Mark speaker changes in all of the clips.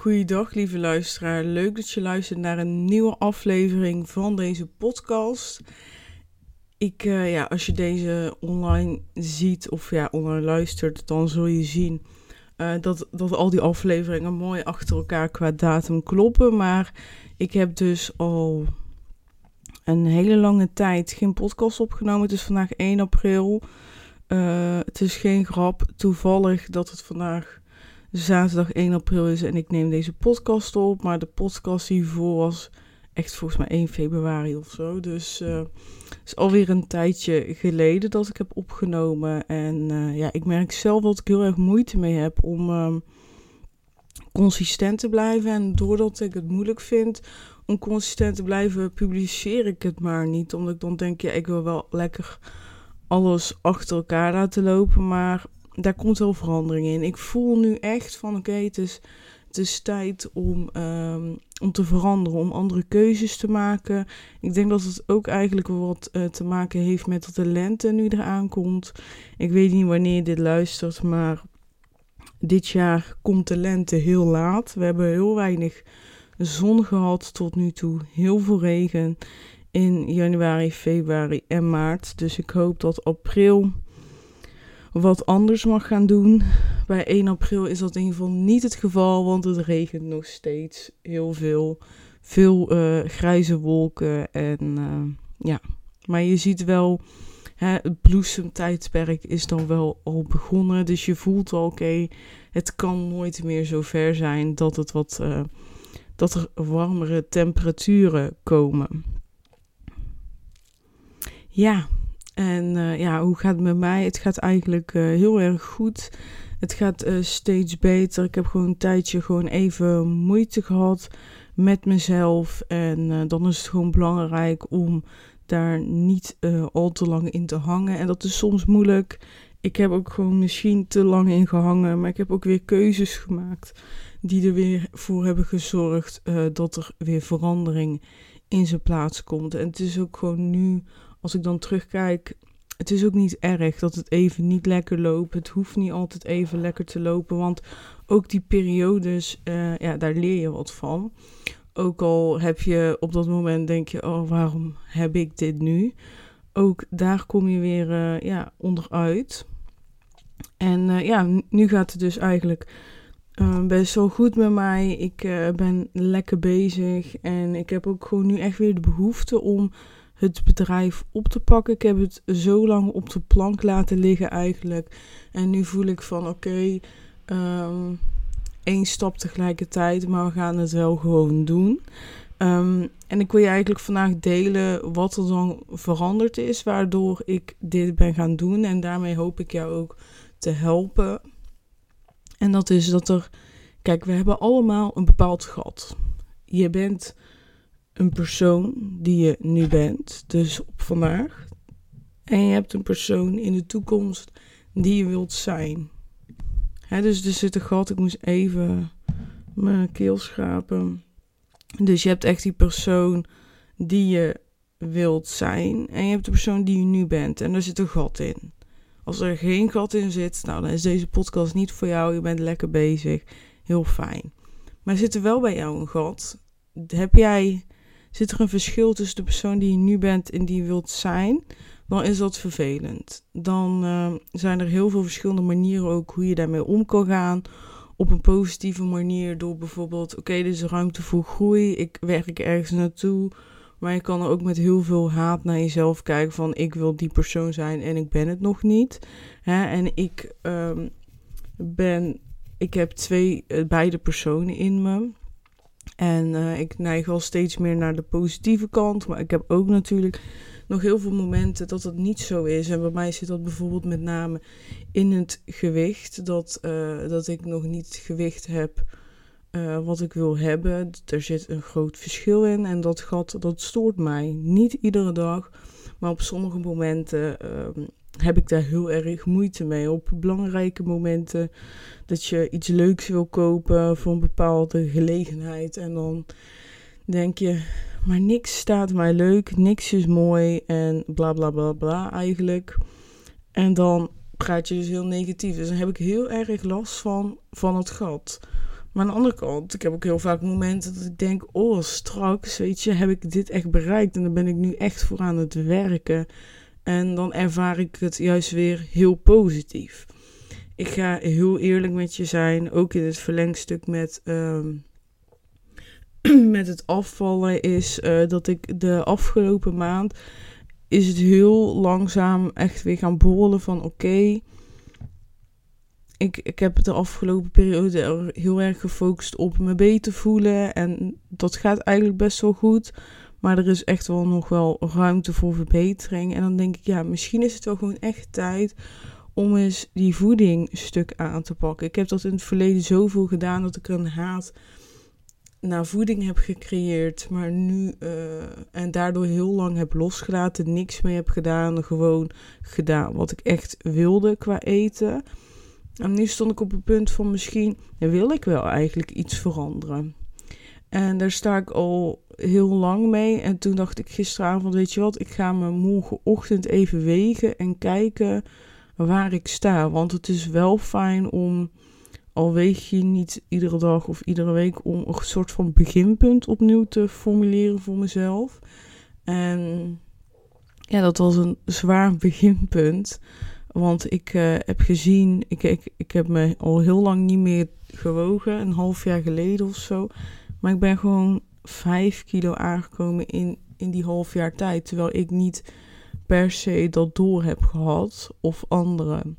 Speaker 1: Goeiedag, lieve luisteraar. Leuk dat je luistert naar een nieuwe aflevering van deze podcast. Ik, uh, ja, als je deze online ziet of ja, online luistert, dan zul je zien uh, dat, dat al die afleveringen mooi achter elkaar qua datum kloppen. Maar ik heb dus al een hele lange tijd geen podcast opgenomen. Het is vandaag 1 april. Uh, het is geen grap. Toevallig dat het vandaag zaterdag 1 april is en ik neem deze podcast op. Maar de podcast hiervoor was echt volgens mij 1 februari of zo. Dus uh, is alweer een tijdje geleden dat ik heb opgenomen. En uh, ja, ik merk zelf dat ik heel erg moeite mee heb om uh, consistent te blijven. En doordat ik het moeilijk vind om consistent te blijven, publiceer ik het maar niet. Omdat ik dan denk, ja, ik wil wel lekker alles achter elkaar laten lopen. Maar daar komt wel verandering in. Ik voel nu echt van oké, het, is, het tijd om, um, om te veranderen, om andere keuzes te maken. Ik denk dat het ook eigenlijk wat uh, te maken heeft met dat de lente nu eraan komt. Ik weet niet wanneer je dit luistert, maar dit jaar komt de lente heel laat. We hebben heel weinig zon gehad tot nu toe, heel veel regen in januari, februari en maart. Dus ik hoop dat april wat anders mag gaan doen. Bij 1 april is dat in ieder geval niet het geval, want het regent nog steeds heel veel. Veel uh, grijze wolken en uh, ja. Maar je ziet wel, hè, het bloesemtijdperk is dan wel al begonnen. Dus je voelt al, oké, het kan nooit meer zo ver zijn dat, het wat, uh, dat er warmere temperaturen komen. Ja, en uh, ja, hoe gaat het met mij? Het gaat eigenlijk uh, heel erg goed. Het gaat uh, steeds beter. Ik heb gewoon een tijdje gewoon even moeite gehad met mezelf. En dan is het gewoon belangrijk om daar niet al te lang in te hangen. En dat is soms moeilijk. Ik heb ook gewoon misschien te lang in gehangen. Maar ik heb ook weer keuzes gemaakt die er weer voor hebben gezorgd dat er weer verandering in zijn plaats komt. En het is ook gewoon nu als ik dan terugkijk, het is ook niet erg dat het even niet lekker loopt. Het hoeft niet altijd even lekker te lopen, want ook die periodes, uh, ja, daar leer je wat van. Ook al heb je op dat moment denk je, oh, waarom heb ik dit nu? Ook daar kom je weer uh, ja, onderuit. En uh, ja, nu gaat het dus eigenlijk best wel goed met mij. Ik ben lekker bezig en ik heb ook gewoon nu echt weer de behoefte om het bedrijf op te pakken. Ik heb het zo lang op de plank laten liggen eigenlijk. En nu voel ik van oké, um, één stap tegelijkertijd, maar we gaan het wel gewoon doen. Um, en ik wil je eigenlijk vandaag delen wat er dan veranderd is, waardoor ik dit ben gaan doen. En daarmee hoop ik jou ook te helpen. En dat is dat er, kijk, we hebben allemaal een bepaald gat. Je bent een persoon die je nu bent, dus op vandaag. En je hebt een persoon in de toekomst die je wilt zijn. Hè, dus er zit een gat, ik moest even mijn keel schapen. Dus je hebt echt die persoon die je wilt zijn. En je hebt de persoon die je nu bent. En er zit een gat in. Als er geen gat in zit, nou dan is deze podcast niet voor jou. Je bent lekker bezig. Heel fijn. Maar zit er wel bij jou een gat? Heb jij zit er een verschil tussen de persoon die je nu bent en die je wilt zijn, dan is dat vervelend. Dan uh, zijn er heel veel verschillende manieren ook hoe je daarmee om kan gaan. Op een positieve manier door bijvoorbeeld, oké, dit is ruimte voor groei, ik werk ergens naartoe. Maar je kan er ook met heel veel haat naar jezelf kijken van ik wil die persoon zijn en ik ben het nog niet. Hè? En ik um, ben, ik heb twee, uh, beide personen in me. En uh, ik neig wel steeds meer naar de positieve kant. Maar ik heb ook natuurlijk nog heel veel momenten dat het niet zo is. En bij mij zit dat bijvoorbeeld met name in het gewicht. Dat, uh, dat ik nog niet het gewicht heb uh, wat ik wil hebben. Er zit een groot verschil in. En dat gat, dat stoort mij. Niet iedere dag. Maar op sommige momenten uh, heb ik daar heel erg moeite mee. Op belangrijke momenten dat je iets leuks wil kopen voor een bepaalde gelegenheid. En dan denk je, maar niks staat mij leuk, niks is mooi en bla bla bla bla eigenlijk. En dan praat je dus heel negatief. Dus dan heb ik heel erg last van, van het gat. Maar aan de andere kant, ik heb ook heel vaak momenten dat ik denk: oh, straks, weet je, heb ik dit echt bereikt en dan ben ik nu echt voor aan het werken. En dan ervaar ik het juist weer heel positief. Ik ga heel eerlijk met je zijn, ook in het verlengstuk met, ehm, met het afvallen, is uh, dat ik de afgelopen maand is het heel langzaam echt weer gaan borrelen van oké. Ik, ik heb de afgelopen periode heel erg gefocust op me beter voelen. En dat gaat eigenlijk best wel goed. Maar er is echt wel nog wel ruimte voor verbetering. En dan denk ik, ja, misschien is het wel gewoon echt tijd om eens die voeding stuk aan te pakken. Ik heb dat in het verleden zoveel gedaan dat ik een haat naar voeding heb gecreëerd, maar nu uh, en daardoor heel lang heb losgelaten, niks mee heb gedaan, gewoon gedaan wat ik echt wilde qua eten. En nu stond ik op het punt van misschien wil ik wel eigenlijk iets veranderen. En daar sta ik al heel lang mee. En toen dacht ik gisteravond, weet je wat, ik ga me morgenochtend even wegen en kijken waar ik sta. Want het is wel fijn om, al weeg je niet iedere dag of iedere week, om een soort van beginpunt opnieuw te formuleren voor mezelf. En ja, dat was een zwaar beginpunt. Want ik uh, heb gezien, ik, ik, ik heb me al heel lang niet meer gewogen, een half jaar geleden of zo. Maar ik ben gewoon 5 kilo aangekomen in, in die half jaar tijd. Terwijl ik niet per se dat door heb gehad of anderen.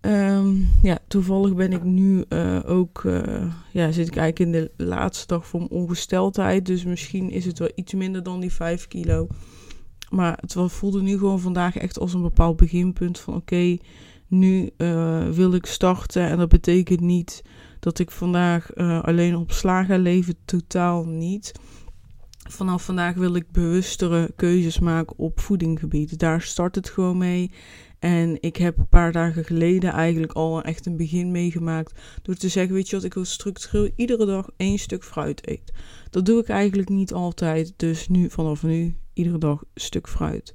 Speaker 1: Ehm, ja, toevallig ben ik nu uh, ook, uh, ja, zit ik eigenlijk in de laatste dag van ongesteldheid. Dus misschien is het wel iets minder dan die 5 kilo. Maar het voelde nu gewoon vandaag echt als een bepaald beginpunt van oké, nu uh, wil ik starten. En dat betekent niet dat ik vandaag alleen op sla ga leven, totaal niet vanaf vandaag wil ik bewustere keuzes maken op voedinggebied. Daar start het gewoon mee. En ik heb een paar dagen geleden eigenlijk al echt een begin meegemaakt. Door te zeggen: Weet je wat, ik wil structureel iedere dag één stuk fruit eten. Dat doe ik eigenlijk niet altijd. Dus nu, vanaf nu, iedere dag een stuk fruit.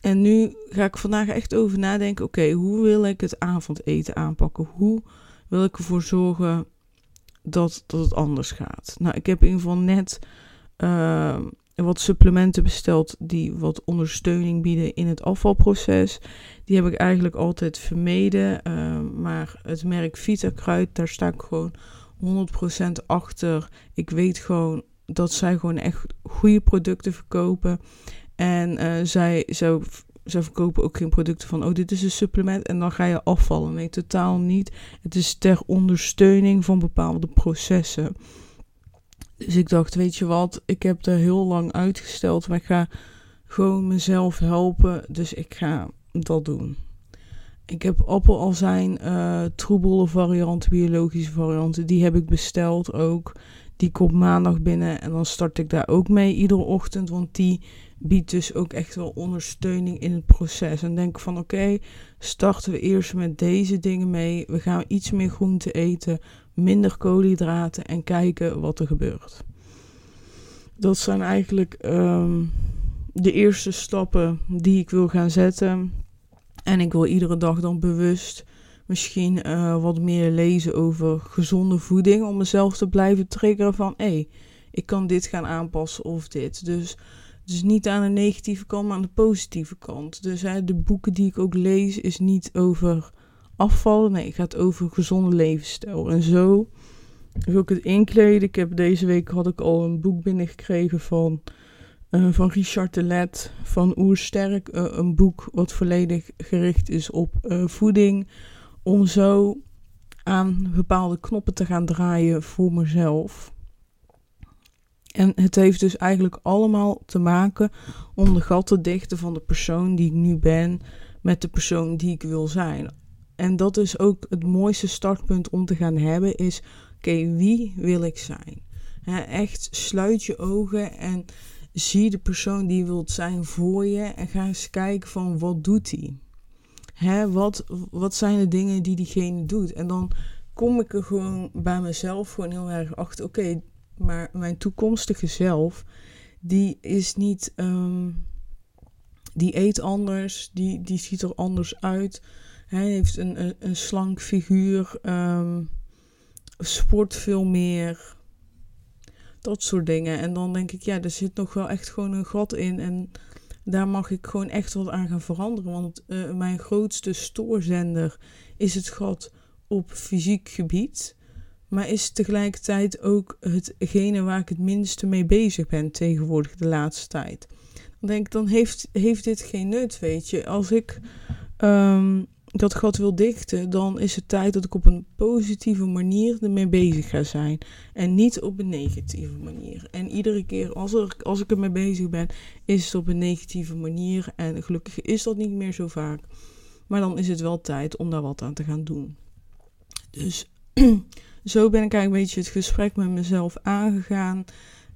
Speaker 1: En nu ga ik vandaag echt over nadenken: oké, hoe wil ik het avondeten aanpakken? Hoe wil ik ervoor zorgen dat, dat het anders gaat? Nou, ik heb in ieder geval net uh, wat supplementen besteld die wat ondersteuning bieden in het afvalproces. Die heb ik eigenlijk altijd vermeden. Uh, maar het merk Vita Kruid, daar sta ik gewoon 100% achter. Ik weet gewoon dat zij gewoon echt goede producten verkopen. En zij, zij, zij verkopen ook geen producten van, oh dit is een supplement en dan ga je afvallen. Nee, totaal niet. Het is ter ondersteuning van bepaalde processen. Dus ik dacht, weet je wat, ik heb er heel lang uitgesteld, maar ik ga gewoon mezelf helpen. Dus ik ga dat doen. Ik heb appelazijn, uh, troebele varianten, biologische varianten, die heb ik besteld ook. Die komt maandag binnen en dan start ik daar ook mee iedere ochtend, want die biedt dus ook echt wel ondersteuning in het proces. En denk van oké, starten we eerst met deze dingen mee. We gaan iets meer groente eten, minder koolhydraten en kijken wat er gebeurt. Dat zijn eigenlijk um, de eerste stappen die ik wil gaan zetten. En ik wil iedere dag dan bewust misschien uh, wat meer lezen over gezonde voeding. Om mezelf te blijven triggeren van hé, hey, ik kan dit gaan aanpassen of dit. Dus, dus niet aan de negatieve kant, maar aan de positieve kant. Dus de boeken die ik ook lees is niet over afvallen. Nee, het gaat over gezonde levensstijl. En zo wil ik het inkleden. Ik heb deze week had ik al een boek binnengekregen van, uh, van Richard de Let van Oersterk. Uh, een boek wat volledig gericht is op uh, voeding. Om zo aan bepaalde knoppen te gaan draaien voor mezelf. En het heeft dus eigenlijk allemaal te maken om de gat te dichten van de persoon die ik nu ben met de persoon die ik wil zijn en dat is ook het mooiste startpunt om te gaan hebben, is oké, wie wil ik zijn? echt sluit je ogen en zie de persoon die je wilt zijn voor je en ga eens kijken van wat doet hij? Hè, wat, wat zijn de dingen die diegene doet? En dan kom ik er gewoon bij mezelf gewoon heel erg achter, oké, maar mijn toekomstige zelf, die is niet, um, die eet anders, die, die ziet er anders uit. Hij heeft een, een, een slank figuur. Um, sport veel meer. Dat soort dingen. En dan denk ik, ja, er zit nog wel echt gewoon een gat in. En daar mag ik gewoon echt wat aan gaan veranderen. Want uh, mijn grootste stoorzender is het gat op fysiek gebied. Maar is tegelijkertijd ook hetgene waar ik het minste mee bezig ben tegenwoordig de laatste tijd. Dan denk ik, dan heeft, heeft dit geen nut, weet je. Als ik um, dat gat wil dichten, dan is het tijd dat ik op een positieve manier ermee bezig ga zijn. En niet op een negatieve manier. En iedere keer als, er, als ik ermee bezig ben, is het op een negatieve manier. En gelukkig is dat niet meer zo vaak. Maar dan is het wel tijd om daar wat aan te gaan doen. Dus zo ben ik eigenlijk een beetje het gesprek met mezelf aangegaan.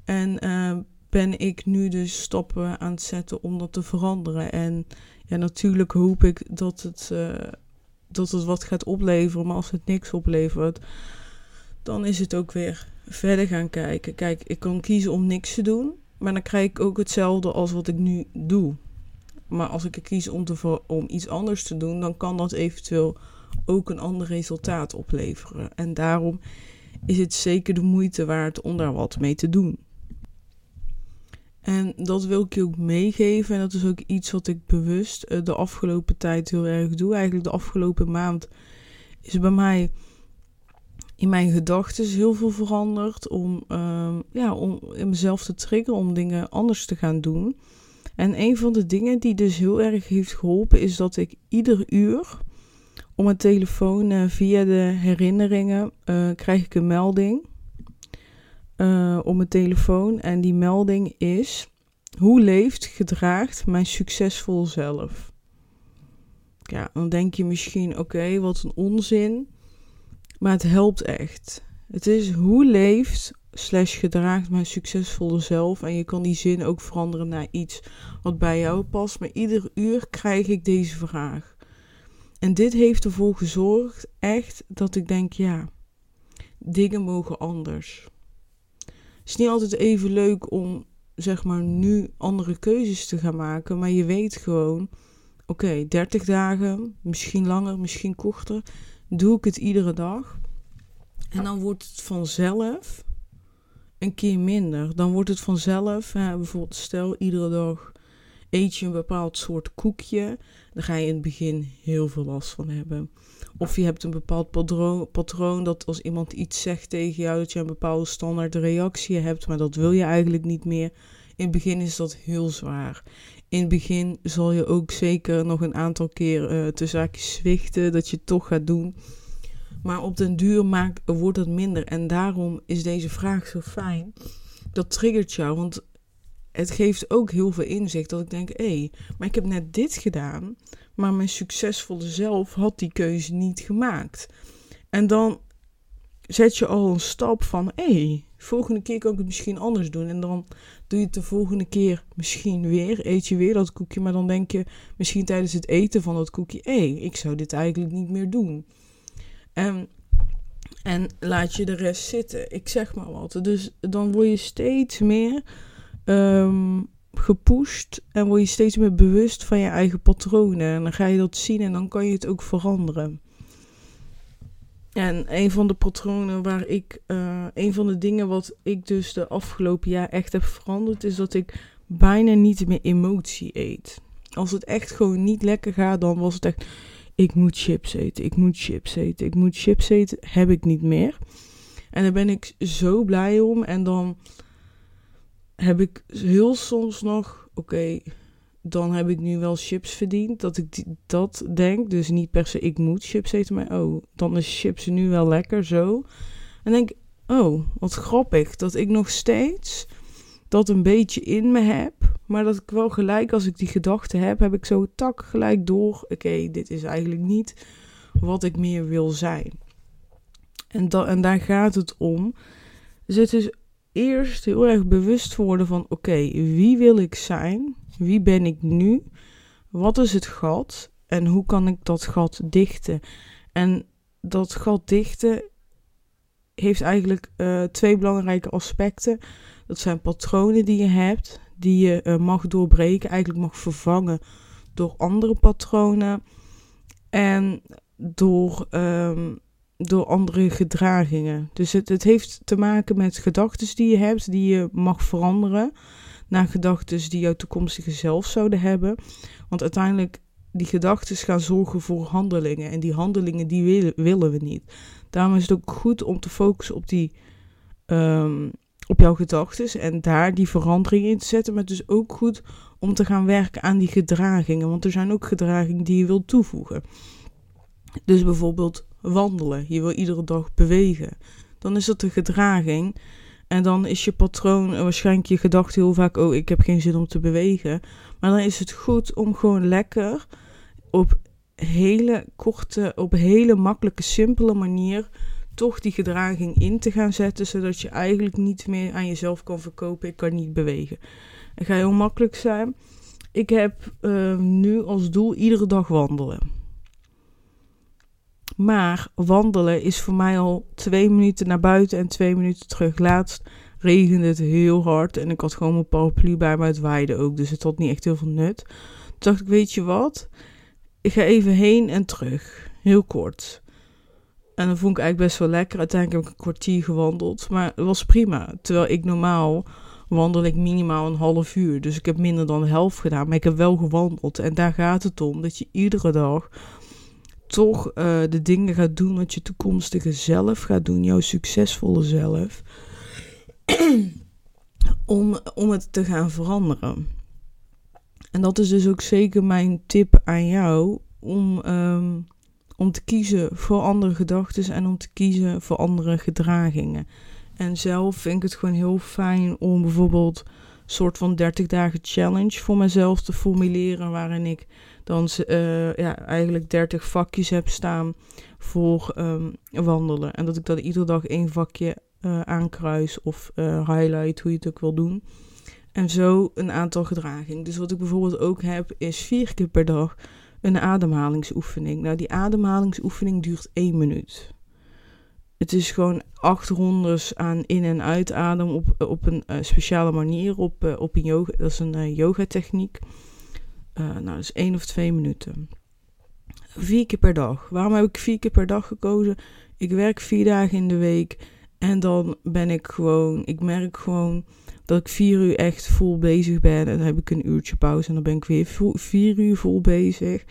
Speaker 1: En uh, ben ik nu dus stappen aan het zetten om dat te veranderen. En ja, natuurlijk hoop ik dat het, uh, dat het wat gaat opleveren. Maar als het niks oplevert, dan is het ook weer verder gaan kijken. Kijk, ik kan kiezen om niks te doen. Maar dan krijg ik ook hetzelfde als wat ik nu doe. Maar als ik kies om, te, om iets anders te doen, dan kan dat eventueel ook een ander resultaat opleveren. En daarom is het zeker de moeite waard om daar wat mee te doen. En dat wil ik je ook meegeven. En dat is ook iets wat ik bewust eh, de afgelopen tijd heel erg doe. Eigenlijk de afgelopen maand is bij mij in mijn gedachten heel veel veranderd. Om, uh, ja, om mezelf te triggeren om dingen anders te gaan doen. En een van de dingen die dus heel erg heeft geholpen is dat ik ieder uur op mijn telefoon uh, via de herinneringen uh, krijg ik een melding uh, op mijn telefoon. En die melding is: Hoe leeft, gedraagt mijn succesvol zelf? Ja, dan denk je misschien: Oké, wat een onzin. Maar het helpt echt. Het is hoe leeft slash gedraagt mijn succesvolle zelf. En je kan die zin ook veranderen naar iets wat bij jou past. Maar ieder uur krijg ik deze vraag. En dit heeft ervoor gezorgd echt dat ik denk, ja, dingen mogen anders is niet altijd even leuk om, zeg maar, nu andere keuzes te gaan maken. Maar je weet gewoon, oké, 30 dagen, misschien langer, misschien korter, doe ik het iedere dag. En dan wordt het vanzelf een keer minder. Dan wordt het vanzelf, bijvoorbeeld stel iedere dag eet je een bepaald soort koekje, dan ga je in het begin heel veel last van hebben. Of je hebt een bepaald patroon, dat als iemand iets zegt tegen jou, dat je een bepaalde standaard reactie hebt, maar dat wil je eigenlijk niet meer. In het begin is dat heel zwaar. In het begin zal je ook zeker nog een aantal keer uh, te zaakjes zwichten, dat je het toch gaat doen. Maar op den duur maakt, wordt het minder. En daarom is deze vraag zo fijn. Dat triggert jou, want het geeft ook heel veel inzicht dat ik denk, hé, hey, maar ik heb net dit gedaan, maar mijn succesvolle zelf had die keuze niet gemaakt. En dan zet je al een stap van, hé, hey, volgende keer kan ik het misschien anders doen. En dan doe je het de volgende keer misschien weer, eet je weer dat koekje, maar dan denk je misschien tijdens het eten van dat koekje, hé, hey, ik zou dit eigenlijk niet meer doen. En en laat je de rest zitten. Ik zeg maar wat. Dus dan word je steeds meer um, gepusht en word je steeds meer bewust van je eigen patronen. En dan ga je dat zien en dan kan je het ook veranderen. En een van de patronen waar ik, uh, een van de dingen wat ik dus de afgelopen jaar echt heb veranderd, is dat ik bijna niet meer emotie eet. Als het echt gewoon niet lekker gaat, dan was het echt, ik moet chips eten, ik moet chips eten, ik moet chips eten, heb ik niet meer. En daar ben ik zo blij om. En dan heb ik heel soms nog, oké, dan heb ik nu wel chips verdiend. Dat ik dat denk. Dus niet per se, ik moet chips eten. Maar oh, dan is chips nu wel lekker zo. En denk, oh, wat grappig. Dat ik nog steeds dat een beetje in me heb. Maar dat ik wel gelijk, als ik die gedachte heb, heb ik zo tak gelijk door. Oké, dit is eigenlijk niet wat ik meer wil zijn. En, da en daar gaat het om. Dus het is eerst heel erg bewust worden van: oké, wie wil ik zijn? Wie ben ik nu? Wat is het gat? En hoe kan ik dat gat dichten? En dat gat dichten heeft eigenlijk uh, twee belangrijke aspecten. Dat zijn patronen die je hebt, die je uh, mag doorbreken, eigenlijk mag vervangen door andere patronen. En door um, door andere gedragingen. Dus het, het heeft te maken met gedachten die je hebt, die je mag veranderen naar gedachten die jouw toekomstige zelf zouden hebben. Want uiteindelijk, die gedachten gaan zorgen voor handelingen. En die handelingen, die willen, willen we niet. Daarom is het ook goed om te focussen op die... Um, op jouw gedachten en daar die verandering in te zetten. Maar het is ook goed om te gaan werken aan die gedragingen. Want er zijn ook gedragingen die je wilt toevoegen. Dus bijvoorbeeld wandelen. Je wil iedere dag bewegen. Dan is dat de gedraging. En dan is je patroon waarschijnlijk je gedachte heel vaak: oh, ik heb geen zin om te bewegen. Maar dan is het goed om gewoon lekker op hele korte, op hele makkelijke, simpele manier toch die gedraging in te gaan zetten, zodat je eigenlijk niet meer aan jezelf kan verkopen: ik kan niet bewegen. Het gaat heel makkelijk zijn. Ik heb uh, nu als doel iedere dag wandelen. Maar wandelen is voor mij al twee minuten naar buiten en twee minuten terug. Laatst regende het heel hard en ik had gewoon mijn paraplu bij me. Het waaide ook, dus het had niet echt heel veel nut. Toen dacht ik, weet je wat? Ik ga even heen en terug. Heel kort. En dan vond ik eigenlijk best wel lekker. Uiteindelijk heb ik een kwartier gewandeld. Maar het was prima. Terwijl ik normaal wandel ik minimaal een half uur. Dus ik heb minder dan de helft gedaan. Maar ik heb wel gewandeld. En daar gaat het om. Dat je iedere dag toch uh, de dingen gaat doen wat je toekomstige zelf gaat doen. Jouw succesvolle zelf. om, om het te gaan veranderen. En dat is dus ook zeker mijn tip aan jou. Om... Um, om te kiezen voor andere gedachten en om te kiezen voor andere gedragingen. En zelf vind ik het gewoon heel fijn om bijvoorbeeld een soort van 30 dagen challenge voor mezelf te formuleren, waarin ik dan uh, ja, eigenlijk 30 vakjes heb staan voor um, wandelen. En dat ik dan iedere dag één vakje uh, aankruis of uh, highlight, hoe je het ook wil doen. En zo een aantal gedragingen. Dus wat ik bijvoorbeeld ook heb, is vier keer per dag een ademhalingsoefening. Nou, die ademhalingsoefening duurt één minuut. Het is gewoon acht rondes aan in- en uitadem op, op een speciale manier, op, op een yoga. Dat is een uh, yoga-techniek. Nou, dat is één of twee minuten. Vier keer per dag. Waarom heb ik vier keer per dag gekozen? Ik werk vier dagen in de week en dan ben ik gewoon, ik merk gewoon dat ik vier uur echt vol bezig ben. En dan heb ik een uurtje pauze en dan ben ik weer vier uur vol bezig.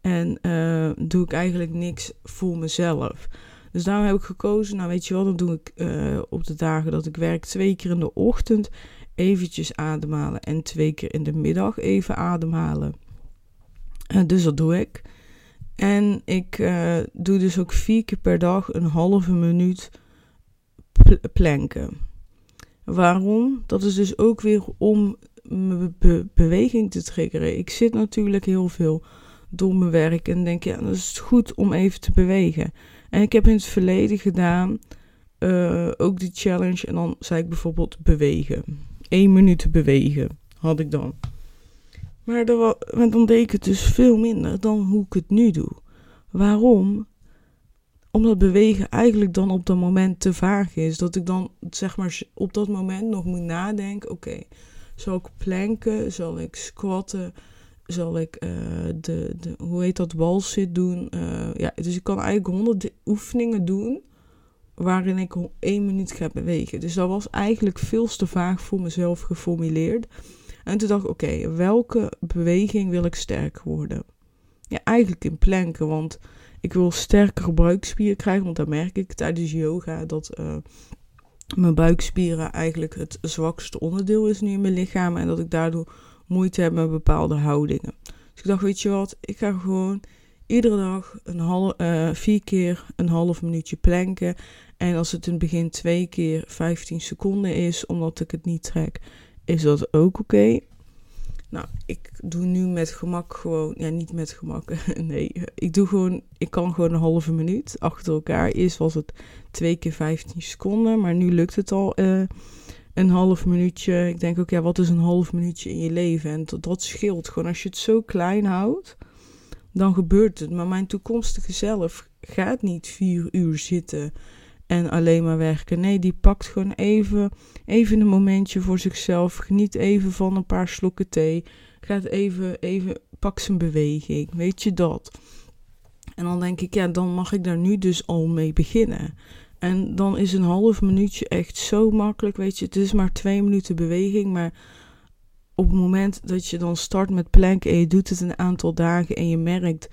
Speaker 1: En uh, doe ik eigenlijk niks voor mezelf. Dus daarom heb ik gekozen, nou weet je wel, dan doe ik uh, op de dagen dat ik werk twee keer in de ochtend eventjes ademhalen. En twee keer in de middag even ademhalen. Uh, dus dat doe ik. En ik doe dus ook vier keer per dag een halve minuut planken. Waarom? Dat is dus ook weer om mijn beweging te triggeren. Ik zit natuurlijk heel veel door mijn werk en denk, ja, dan is goed om even te bewegen. En ik heb in het verleden gedaan uh, ook die challenge en dan zei ik bijvoorbeeld bewegen. Eén minuut bewegen had ik dan. Maar, maar dan deed ik het dus veel minder dan hoe ik het nu doe. Waarom? omdat bewegen eigenlijk dan op dat moment te vaag is. Dat ik dan zeg maar op dat moment nog moet nadenken: oké, zal ik planken? Zal ik squatten? Zal ik uh, de, de, hoe heet dat, walzit doen? Uh, ja, dus ik kan eigenlijk honderd oefeningen doen waarin ik één minuut ga bewegen. Dus dat was eigenlijk veel te vaag voor mezelf geformuleerd. En toen dacht ik, oké, welke beweging wil ik sterk worden? Ja, eigenlijk in planken, want ik wil sterkere buikspieren krijgen, want dan merk ik tijdens yoga dat uh, mijn buikspieren eigenlijk het zwakste onderdeel is nu in mijn lichaam. En dat ik daardoor moeite heb met bepaalde houdingen. Dus ik dacht, weet je wat, ik ga gewoon iedere dag een half, uh, vier keer een half minuutje planken. En als het in het begin twee keer 15 seconden is, omdat ik het niet trek, is dat ook oké. Nou, ik doe nu met gemak gewoon, ja, niet met gemak, nee. Ik doe gewoon, ik kan gewoon een halve minuut achter elkaar. Eerst was het twee keer 15 seconden, maar nu lukt het al uh, een half minuutje. Ik denk ook, ja, wat is een half minuutje in je leven? En dat, dat scheelt gewoon. Als je het zo klein houdt, dan gebeurt het. Maar mijn toekomstige zelf gaat niet vier uur zitten en alleen maar werken. Nee, die pakt gewoon even, even een momentje voor zichzelf. Geniet even van een paar slokken thee. Gaat even, even, pak zijn beweging. Weet je dat? En dan denk ik, ja, dan mag ik daar nu dus al mee beginnen. En dan is een half minuutje echt zo makkelijk, weet je. Het is maar twee minuten beweging, maar op het moment dat je dan start met planken en je doet het een aantal dagen en je merkt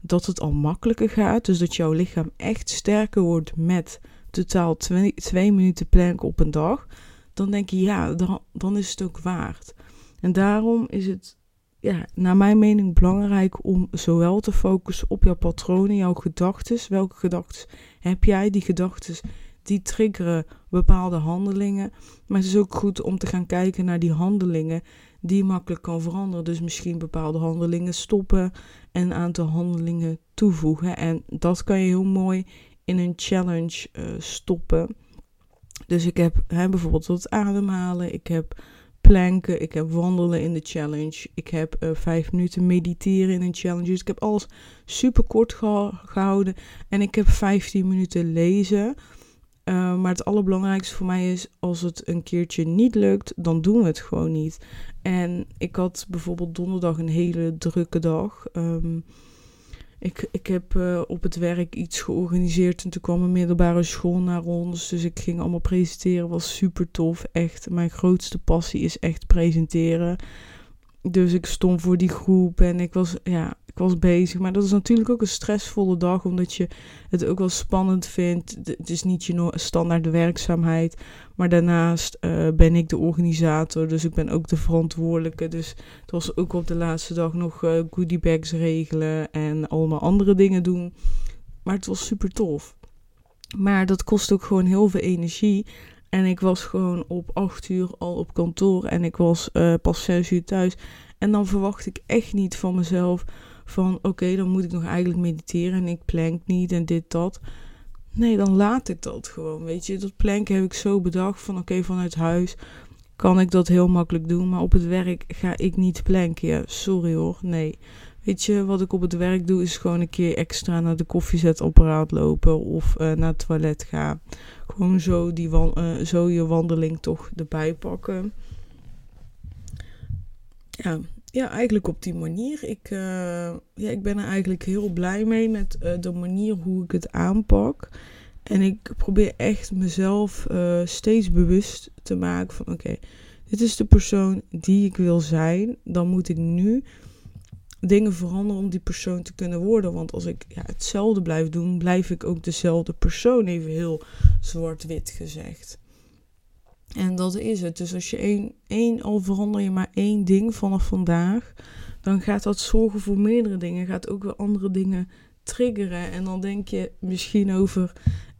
Speaker 1: dat het al makkelijker gaat, dus dat jouw lichaam echt sterker wordt met totaal twee, twee minuten planken op een dag, dan denk je ja, dan, dan is het ook waard. En daarom is het, ja, naar mijn mening, belangrijk om zowel te focussen op jouw patronen, jouw gedachten. Welke gedachten heb jij? Die gedachten die triggeren bepaalde handelingen. Maar het is ook goed om te gaan kijken naar die handelingen die makkelijk kan veranderen. Dus misschien bepaalde handelingen stoppen en een aantal handelingen toevoegen. En dat kan je heel mooi in een challenge uh, stoppen. Dus ik heb hè, bijvoorbeeld wat ademhalen, ik heb planken, ik heb wandelen in de challenge, ik heb uh, vijf minuten mediteren in een challenge. Dus ik heb alles super kort gehouden en ik heb 15 minuten lezen. Uh, maar het allerbelangrijkste voor mij is, als het een keertje niet lukt, dan doen we het gewoon niet. En ik had bijvoorbeeld donderdag een hele drukke dag. Um, ik, ik heb uh, op het werk iets georganiseerd en toen kwam een middelbare school naar ons. Dus ik ging allemaal presenteren, was super tof. Echt, mijn grootste passie is echt presenteren. Dus ik stond voor die groep en ik was, ja, ik was bezig. Maar dat is natuurlijk ook een stressvolle dag, omdat je het ook wel spannend vindt. Het is niet je standaard werkzaamheid. Maar daarnaast uh, ben ik de organisator, dus ik ben ook de verantwoordelijke. Dus het was ook op de laatste dag nog uh, goodiebags regelen en allemaal andere dingen doen. Maar het was super tof. Maar dat kost ook gewoon heel veel energie. En ik was gewoon op acht uur al op kantoor en ik was uh, pas zes uur thuis. En dan verwacht ik echt niet van mezelf van oké, dan moet ik nog eigenlijk mediteren en ik plank niet en dit, dat. Nee, dan laat ik dat gewoon, weet je. Dat planken heb ik zo bedacht van oké, vanuit huis kan ik dat heel makkelijk doen. Maar op het werk ga ik niet planken. Ja, sorry hoor, nee. Weet je, wat ik op het werk doe is gewoon een keer extra naar de koffiezetapparaat lopen of uh, naar het toilet gaan. Gewoon zo, die uh, zo je wandeling toch erbij pakken. Ja, ja, eigenlijk op die manier. Ik, uh, ja, ik ben er eigenlijk heel blij mee met uh, de manier hoe ik het aanpak. En ik probeer echt mezelf uh, steeds bewust te maken van oké, dit is de persoon die ik wil zijn. Dan moet ik nu dingen veranderen om die persoon te kunnen worden. Want als ik ja, hetzelfde blijf doen, blijf ik ook dezelfde persoon, even heel zwart-wit gezegd. En dat is het. Dus als je één, één, al verander je maar één ding vanaf vandaag, dan gaat dat zorgen voor meerdere dingen. Gaat ook weer andere dingen triggeren. En dan denk je misschien over,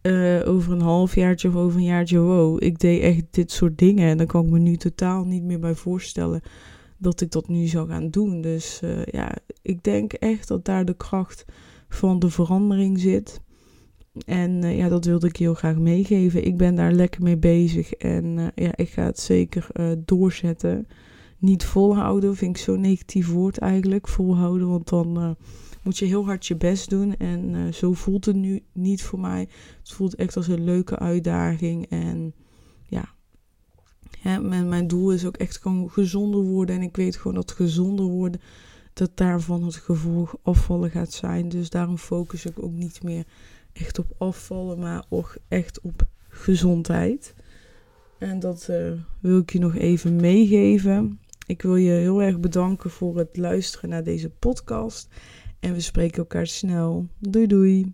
Speaker 1: uh, over een halfjaartje of over een jaartje, wow, ik deed echt dit soort dingen. En dan kan ik me nu totaal niet meer bij voorstellen dat ik dat nu zou gaan doen. Dus uh, ja, ik denk echt dat daar de kracht van de verandering zit. En uh, ja, dat wilde ik heel graag meegeven. Ik ben daar lekker mee bezig en uh, ja, ik ga het zeker uh, doorzetten. Niet volhouden, vind ik zo'n negatief woord eigenlijk. Volhouden, want dan moet je heel hard je best doen. En zo voelt het nu niet voor mij. Het voelt echt als een leuke uitdaging. En ja, mijn, doel is ook echt gewoon gezonder worden. En ik weet gewoon dat gezonder worden, dat daarvan het gevolg afvallen gaat zijn. Dus daarom focus ik ook niet meer echt op afvallen, maar ook echt op gezondheid. En dat uh, wil ik je nog even meegeven. Ik wil je heel erg bedanken voor het luisteren naar deze podcast. En we spreken elkaar snel. Doei doei.